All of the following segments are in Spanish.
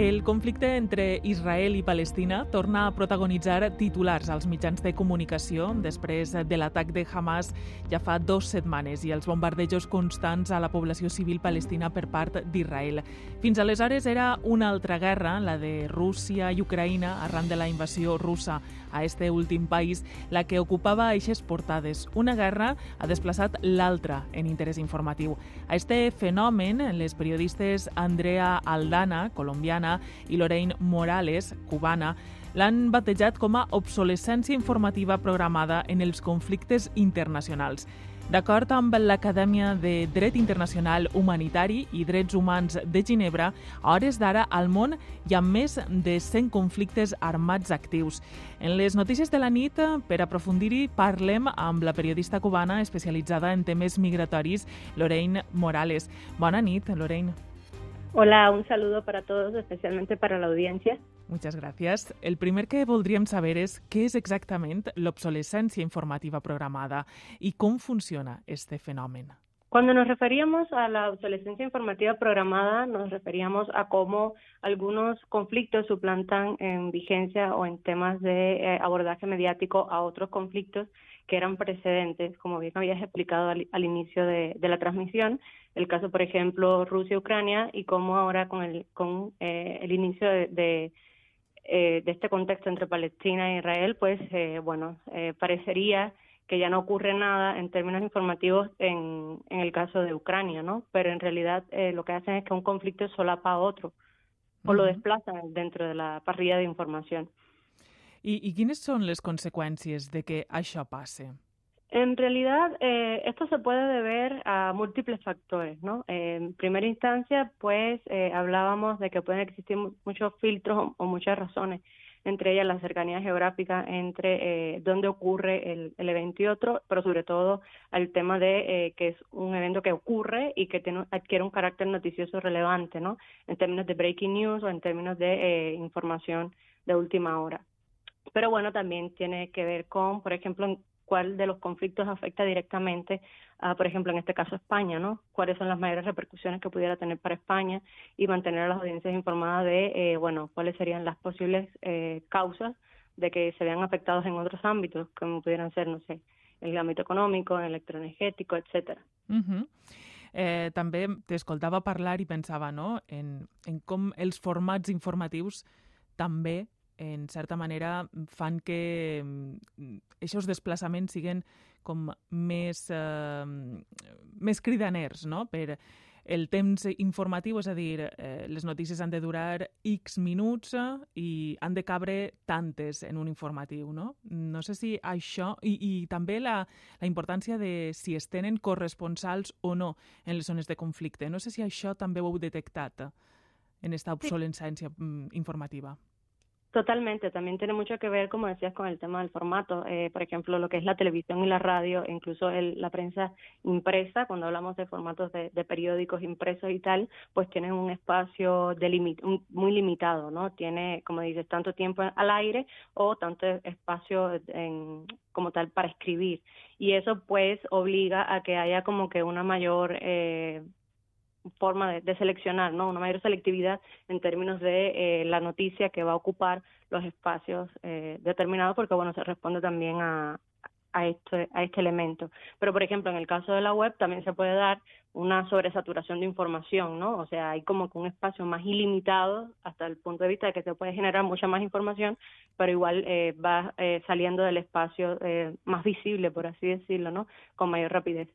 El conflicte entre Israel i Palestina torna a protagonitzar titulars als mitjans de comunicació després de l'atac de Hamas ja fa dues setmanes i els bombardejos constants a la població civil palestina per part d'Israel. Fins aleshores era una altra guerra, la de Rússia i Ucraïna, arran de la invasió russa a este últim país, la que ocupava eixes portades. Una guerra ha desplaçat l'altra en interès informatiu. A este fenomen, les periodistes Andrea Aldana, colombiana, colombiana, i Lorraine Morales, cubana, l'han batejat com a obsolescència informativa programada en els conflictes internacionals. D'acord amb l'Acadèmia de Dret Internacional Humanitari i Drets Humans de Ginebra, a hores d'ara al món hi ha més de 100 conflictes armats actius. En les notícies de la nit, per aprofundir-hi, parlem amb la periodista cubana especialitzada en temes migratoris, Lorraine Morales. Bona nit, Lorraine. Hola, un saludo para todos, especialmente para la audiencia. Muchas gracias. El primer que voldríem saber és què és exactament l'obsolescència informativa programada i com funciona este fenomen. Cuando nos referíamos a la obsolescencia informativa programada, nos referíamos a cómo algunos conflictos suplantan en vigencia o en temas de eh, abordaje mediático a otros conflictos que eran precedentes, como bien habías explicado al, al inicio de, de, la transmisión, el caso, por ejemplo, Rusia-Ucrania y cómo ahora con el, con, eh, el inicio de, de, eh, de, este contexto entre Palestina e Israel, pues, eh, bueno, eh, parecería que ya no ocurre nada en términos informativos en, en el caso de Ucrania, ¿no? Pero en realidad eh, lo que hacen es que un conflicto solapa a otro o uh -huh. lo desplazan dentro de la parrilla de información. I, I quines són les conseqüències de que això passe? En realidad, eh, esto se puede deber a múltiples factores, ¿no? En primera instancia, pues, eh, hablábamos de que pueden existir muchos filtros o, o, muchas razones, entre ellas la cercanía geográfica entre eh, dónde ocurre el, el, evento y otro, pero sobre todo al tema de eh, que es un evento que ocurre y que tiene, adquiere un carácter noticioso relevante, ¿no? En términos de breaking news o en términos de eh, información de última hora. Pero bueno, también tiene que ver con, por ejemplo, cuál de los conflictos afecta directamente a, por ejemplo, en este caso España, ¿no? Cuáles son las mayores repercusiones que pudiera tener para España y mantener a las audiencias informadas de, eh, bueno, cuáles serían las posibles eh, causas de que se vean afectados en otros ámbitos, como pudieran ser, no sé, el ámbito econòmico, electroenergètic, etc. Uh -huh. eh, també t'escoltava parlar i pensava no? en, en com els formats informatius també en certa manera, fan que aquests desplaçaments siguin com més, eh, més cridaners, no?, per el temps informatiu, és a dir, eh, les notícies han de durar X minuts i han de cabre tantes en un informatiu, no? No sé si això... I, i també la, la importància de si es tenen corresponsals o no en les zones de conflicte. No sé si això també ho heu detectat en aquesta obsolescència sí. informativa. Totalmente, también tiene mucho que ver, como decías, con el tema del formato. Eh, por ejemplo, lo que es la televisión y la radio, e incluso el, la prensa impresa, cuando hablamos de formatos de, de, periódicos impresos y tal, pues tienen un espacio de muy limitado, ¿no? Tiene, como dices, tanto tiempo al aire o tanto espacio en, como tal para escribir. Y eso, pues, obliga a que haya como que una mayor... Eh, forma de, de, seleccionar, ¿no? Una mayor selectividad en términos de eh, la noticia que va a ocupar los espacios eh, determinados, porque bueno, se responde también a, a este, a este elemento. Pero, por ejemplo, en el caso de la web también se puede dar una sobresaturación de información, ¿no? O sea, hay como que un espacio más ilimitado hasta el punto de vista de que se puede generar mucha más información, pero igual eh, va eh, saliendo del espacio eh, más visible, por así decirlo, ¿no? Con mayor rapidez.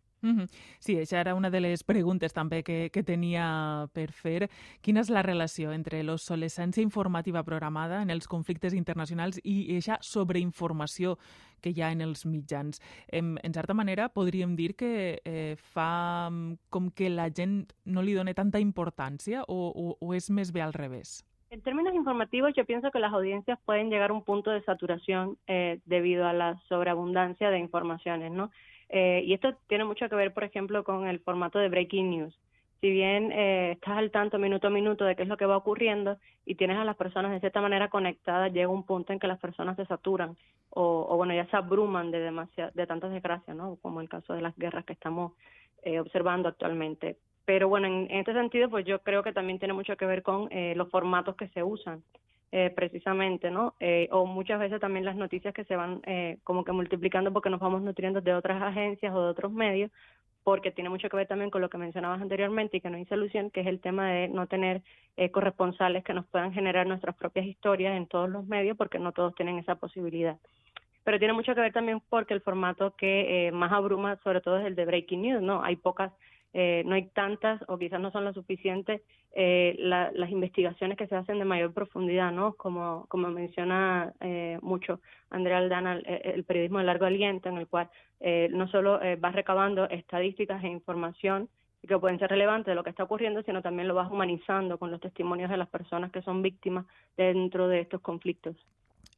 Sí, això era una de les preguntes també que, que tenia per fer. Quina és la relació entre l'obsolescència informativa programada en els conflictes internacionals i aquesta sobreinformació que hi ha en els mitjans? En, en certa manera, podríem dir que eh, fa com que la gent no li dona tanta importància o, o, o és més bé al revés? En términos informativos, yo pienso que las audiencias pueden llegar a un punto de saturación eh, debido a la sobreabundancia de informaciones, ¿no? Eh, y esto tiene mucho que ver, por ejemplo, con el formato de breaking news, si bien eh, estás al tanto minuto a minuto de qué es lo que va ocurriendo y tienes a las personas de cierta manera conectadas, llega un punto en que las personas se saturan o, bueno, ya se abruman de, de tantas desgracias, ¿no? Como el caso de las guerras que estamos eh, observando actualmente. Pero bueno, en, en, este sentido, pues yo creo que también tiene mucho que ver con eh, los formatos que se usan. Eh, precisamente, ¿no? Eh, o muchas veces también las noticias que se van eh, como que multiplicando porque nos vamos nutriendo de otras agencias o de otros medios, porque tiene mucho que ver también con lo que mencionabas anteriormente y que no hay solución, que es el tema de no tener eh, corresponsales que nos puedan generar nuestras propias historias en todos los medios, porque no todos tienen esa posibilidad. Pero tiene mucho que ver también porque el formato que eh, más abruma, sobre todo, es el de breaking news, ¿no? Hay pocas eh, no hay tantas o quizás no son lo suficientes eh, la, las investigaciones que se hacen de mayor profundidad, ¿no? Como, como menciona eh, mucho Andrea Aldana, el, el, periodismo de largo aliento, en el cual eh, no solo eh, vas recabando estadísticas e información que pueden ser relevantes de lo que está ocurriendo, sino también lo vas humanizando con los testimonios de las personas que son víctimas dentro de estos conflictos.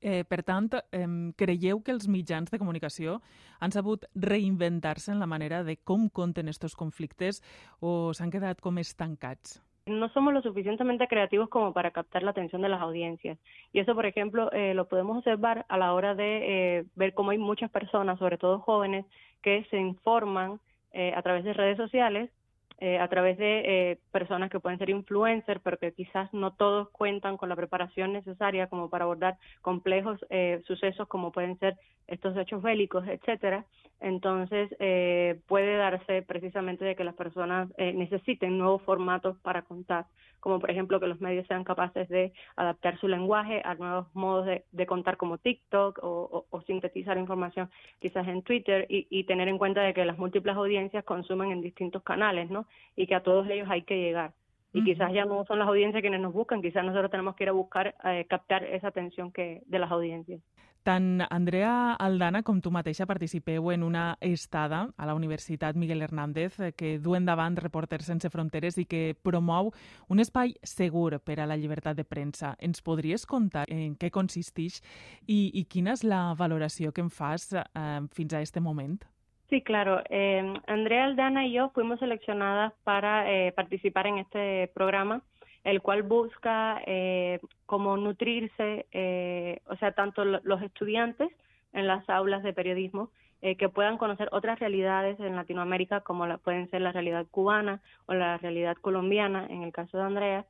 Eh, per tant, eh, creieu que els mitjans de comunicació han sabut reinventar-se en la manera de com conten estos conflictes o s'han quedat com estancats? no somos lo suficientemente creativos como para captar la atención de las audiencias. Y eso, por ejemplo, eh, lo podemos observar a la hora de eh, ver cómo hay muchas personas, sobre todo jóvenes, que se informan eh, a través de redes sociales eh, a través de eh, personas que pueden ser influencers, pero que quizás no todos cuentan con la preparación necesaria como para abordar complejos eh, sucesos como pueden ser estos hechos bélicos, etcétera. Entonces eh, puede darse precisamente de que las personas eh, necesiten nuevos formatos para contar, como por ejemplo que los medios sean capaces de adaptar su lenguaje a nuevos modos de, contar como TikTok o, o, o, sintetizar información quizás en Twitter y, y tener en cuenta de que las múltiples audiencias consumen en distintos canales, ¿no? Y que a todos ellos hay que llegar. Y uh -huh. quizás ya no son las audiencias quienes nos buscan, quizás nosotros tenemos que ir a buscar eh, captar esa atención que de las audiencias. Tant Andrea Aldana com tu mateixa participeu en una estada a la Universitat Miguel Hernández eh, que du endavant Reporters Sense Fronteres i que promou un espai segur per a la llibertat de premsa. Ens podries contar en què consisteix i, i quina és la valoració que en fas eh, fins a este moment? Sí, claro. Eh, Andrea Aldana y yo fuimos seleccionadas para eh, participar en este programa el cual busca eh, como nutrirse, eh, o sea, tanto los estudiantes en las aulas de periodismo, eh, que puedan conocer otras realidades en Latinoamérica, como la, pueden ser la realidad cubana o la realidad colombiana, en el caso de Andrea,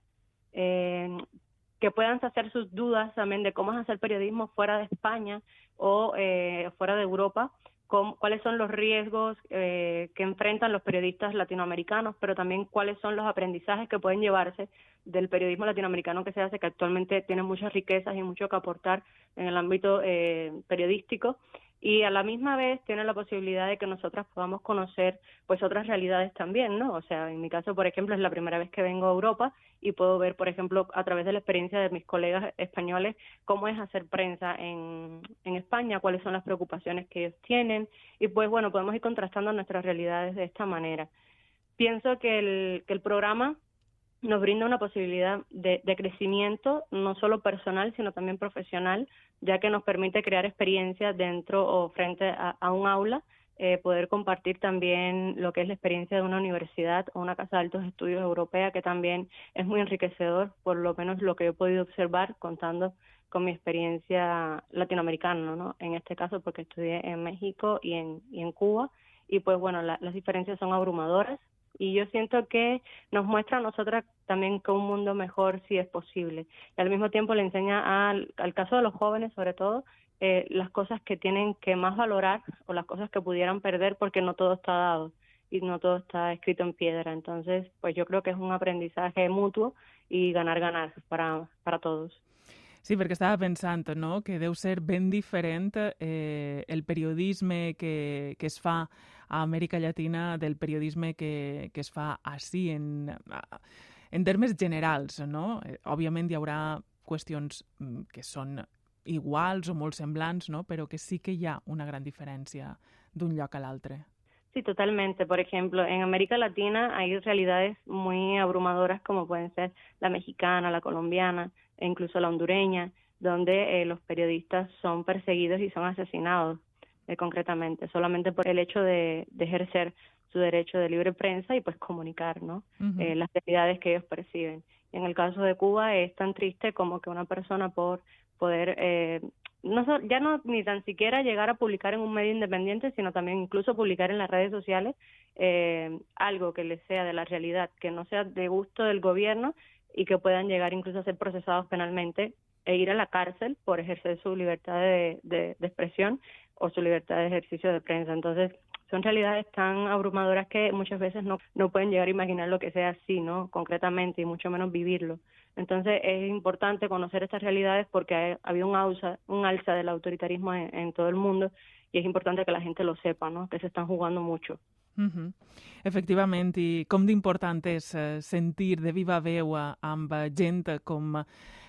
eh, que puedan hacer sus dudas también de cómo es hacer periodismo fuera de España o fuera de Europa, cómo, cuáles son los riesgos eh, que enfrentan los periodistas latinoamericanos, pero también cuáles son los aprendizajes que pueden llevarse del periodismo latinoamericano que se hace, que actualmente tiene muchas riquezas y mucho que aportar en el ámbito eh, periodístico y a la misma vez tiene la posibilidad de que nosotras podamos conocer pues otras realidades también, ¿no? O sea, en mi caso, por ejemplo, es la primera vez que vengo a Europa y puedo ver, por ejemplo, a través de la experiencia de mis colegas españoles cómo es hacer prensa en, España, cuáles son las preocupaciones que ellos tienen y pues bueno, podemos ir contrastando nuestras realidades de esta manera. Pienso que el, que el programa nos brinda una posibilidad de, de, crecimiento, no solo personal, sino también profesional, ya que nos permite crear experiencias dentro o frente a, un aula, eh, poder compartir también lo que es la experiencia de una universidad o una casa de altos estudios europea, que también es muy enriquecedor, por lo menos lo que he podido observar contando con mi experiencia latinoamericana, ¿no? En este caso, porque estudié en México y en, y en Cuba, y pues bueno, la, las diferencias son abrumadoras, y yo siento que nos muestra a nosotras también que un mundo mejor sí es posible. Y al mismo tiempo le enseña al, al caso de los jóvenes, sobre todo, eh, las cosas que tienen que más valorar o las cosas que pudieran perder porque no todo está dado y no todo está escrito en piedra. Entonces, pues yo creo que es un aprendizaje mutuo y ganar-ganar para, para todos. Sí, perquè estava pensant no? que deu ser ben diferent eh, el periodisme que, que es fa a Amèrica Llatina del periodisme que, que es fa així en, en termes generals. No? Eh, òbviament hi haurà qüestions mm, que són iguals o molt semblants, ¿no? pero que sí que hi ha una gran diferència d'un lloc a l'altre. Sí, totalmente. Por ejemplo, en América Latina hay realidades muy abrumadoras como pueden ser la mexicana, la colombiana e incluso la hondureña, donde eh, los periodistas son perseguidos y son asesinados eh, concretamente, solamente por el hecho de, de ejercer su derecho de libre prensa y pues comunicar, ¿no? eh, las realidades que ellos perciben. en el caso de Cuba es tan triste como que una persona por poder eh, no ya no ni tan siquiera llegar a publicar en un medio independiente, sino también incluso publicar en las redes sociales eh, algo que les sea de la realidad, que no sea de gusto del gobierno y que puedan llegar incluso a ser procesados penalmente e ir a la cárcel por ejercer su libertad de, de, de expresión o su libertad de ejercicio de prensa. Entonces, son realidades tan abrumadoras que muchas veces no, no pueden llegar a imaginar lo que sea así, ¿no? Concretamente y mucho menos vivirlo. Entonces es importante conocer estas realidades porque ha, habido un alza, un alza del autoritarismo en, todo el mundo y es importante que la gente lo sepa, ¿no? Que se están jugando mucho. Uh -huh. Efectivament, i com d'important és eh, sentir de viva veu amb gent com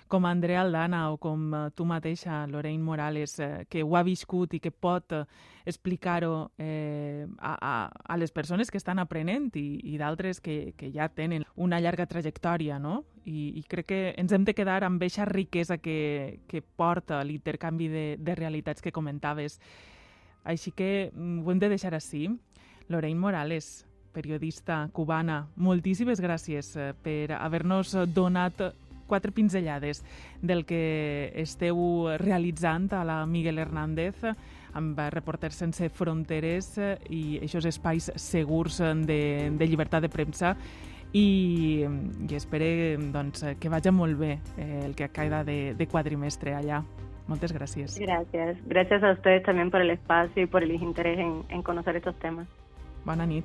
com Andrea Aldana o com eh, tu mateixa, Lorraine Morales, eh, que ho ha viscut i que pot eh, explicar-ho eh, a, a, a les persones que estan aprenent i, i d'altres que, que ja tenen una llarga trajectòria, no? I, I crec que ens hem de quedar amb aquesta riquesa que, que porta l'intercanvi de, de realitats que comentaves. Així que mm, ho hem de deixar així. Lorraine Morales, periodista cubana, moltíssimes gràcies per haver-nos donat quatre pinzellades del que esteu realitzant a la Miguel Hernández amb Reporters Sense Fronteres i aquests espais segurs de, de llibertat de premsa i, i espero doncs, que vagi molt bé eh, el que queda de, de quadrimestre allà. Muchas gracias. Gracias. Gracias a ustedes también por el espacio y por el interés en, en conocer estos temas. Bona nit.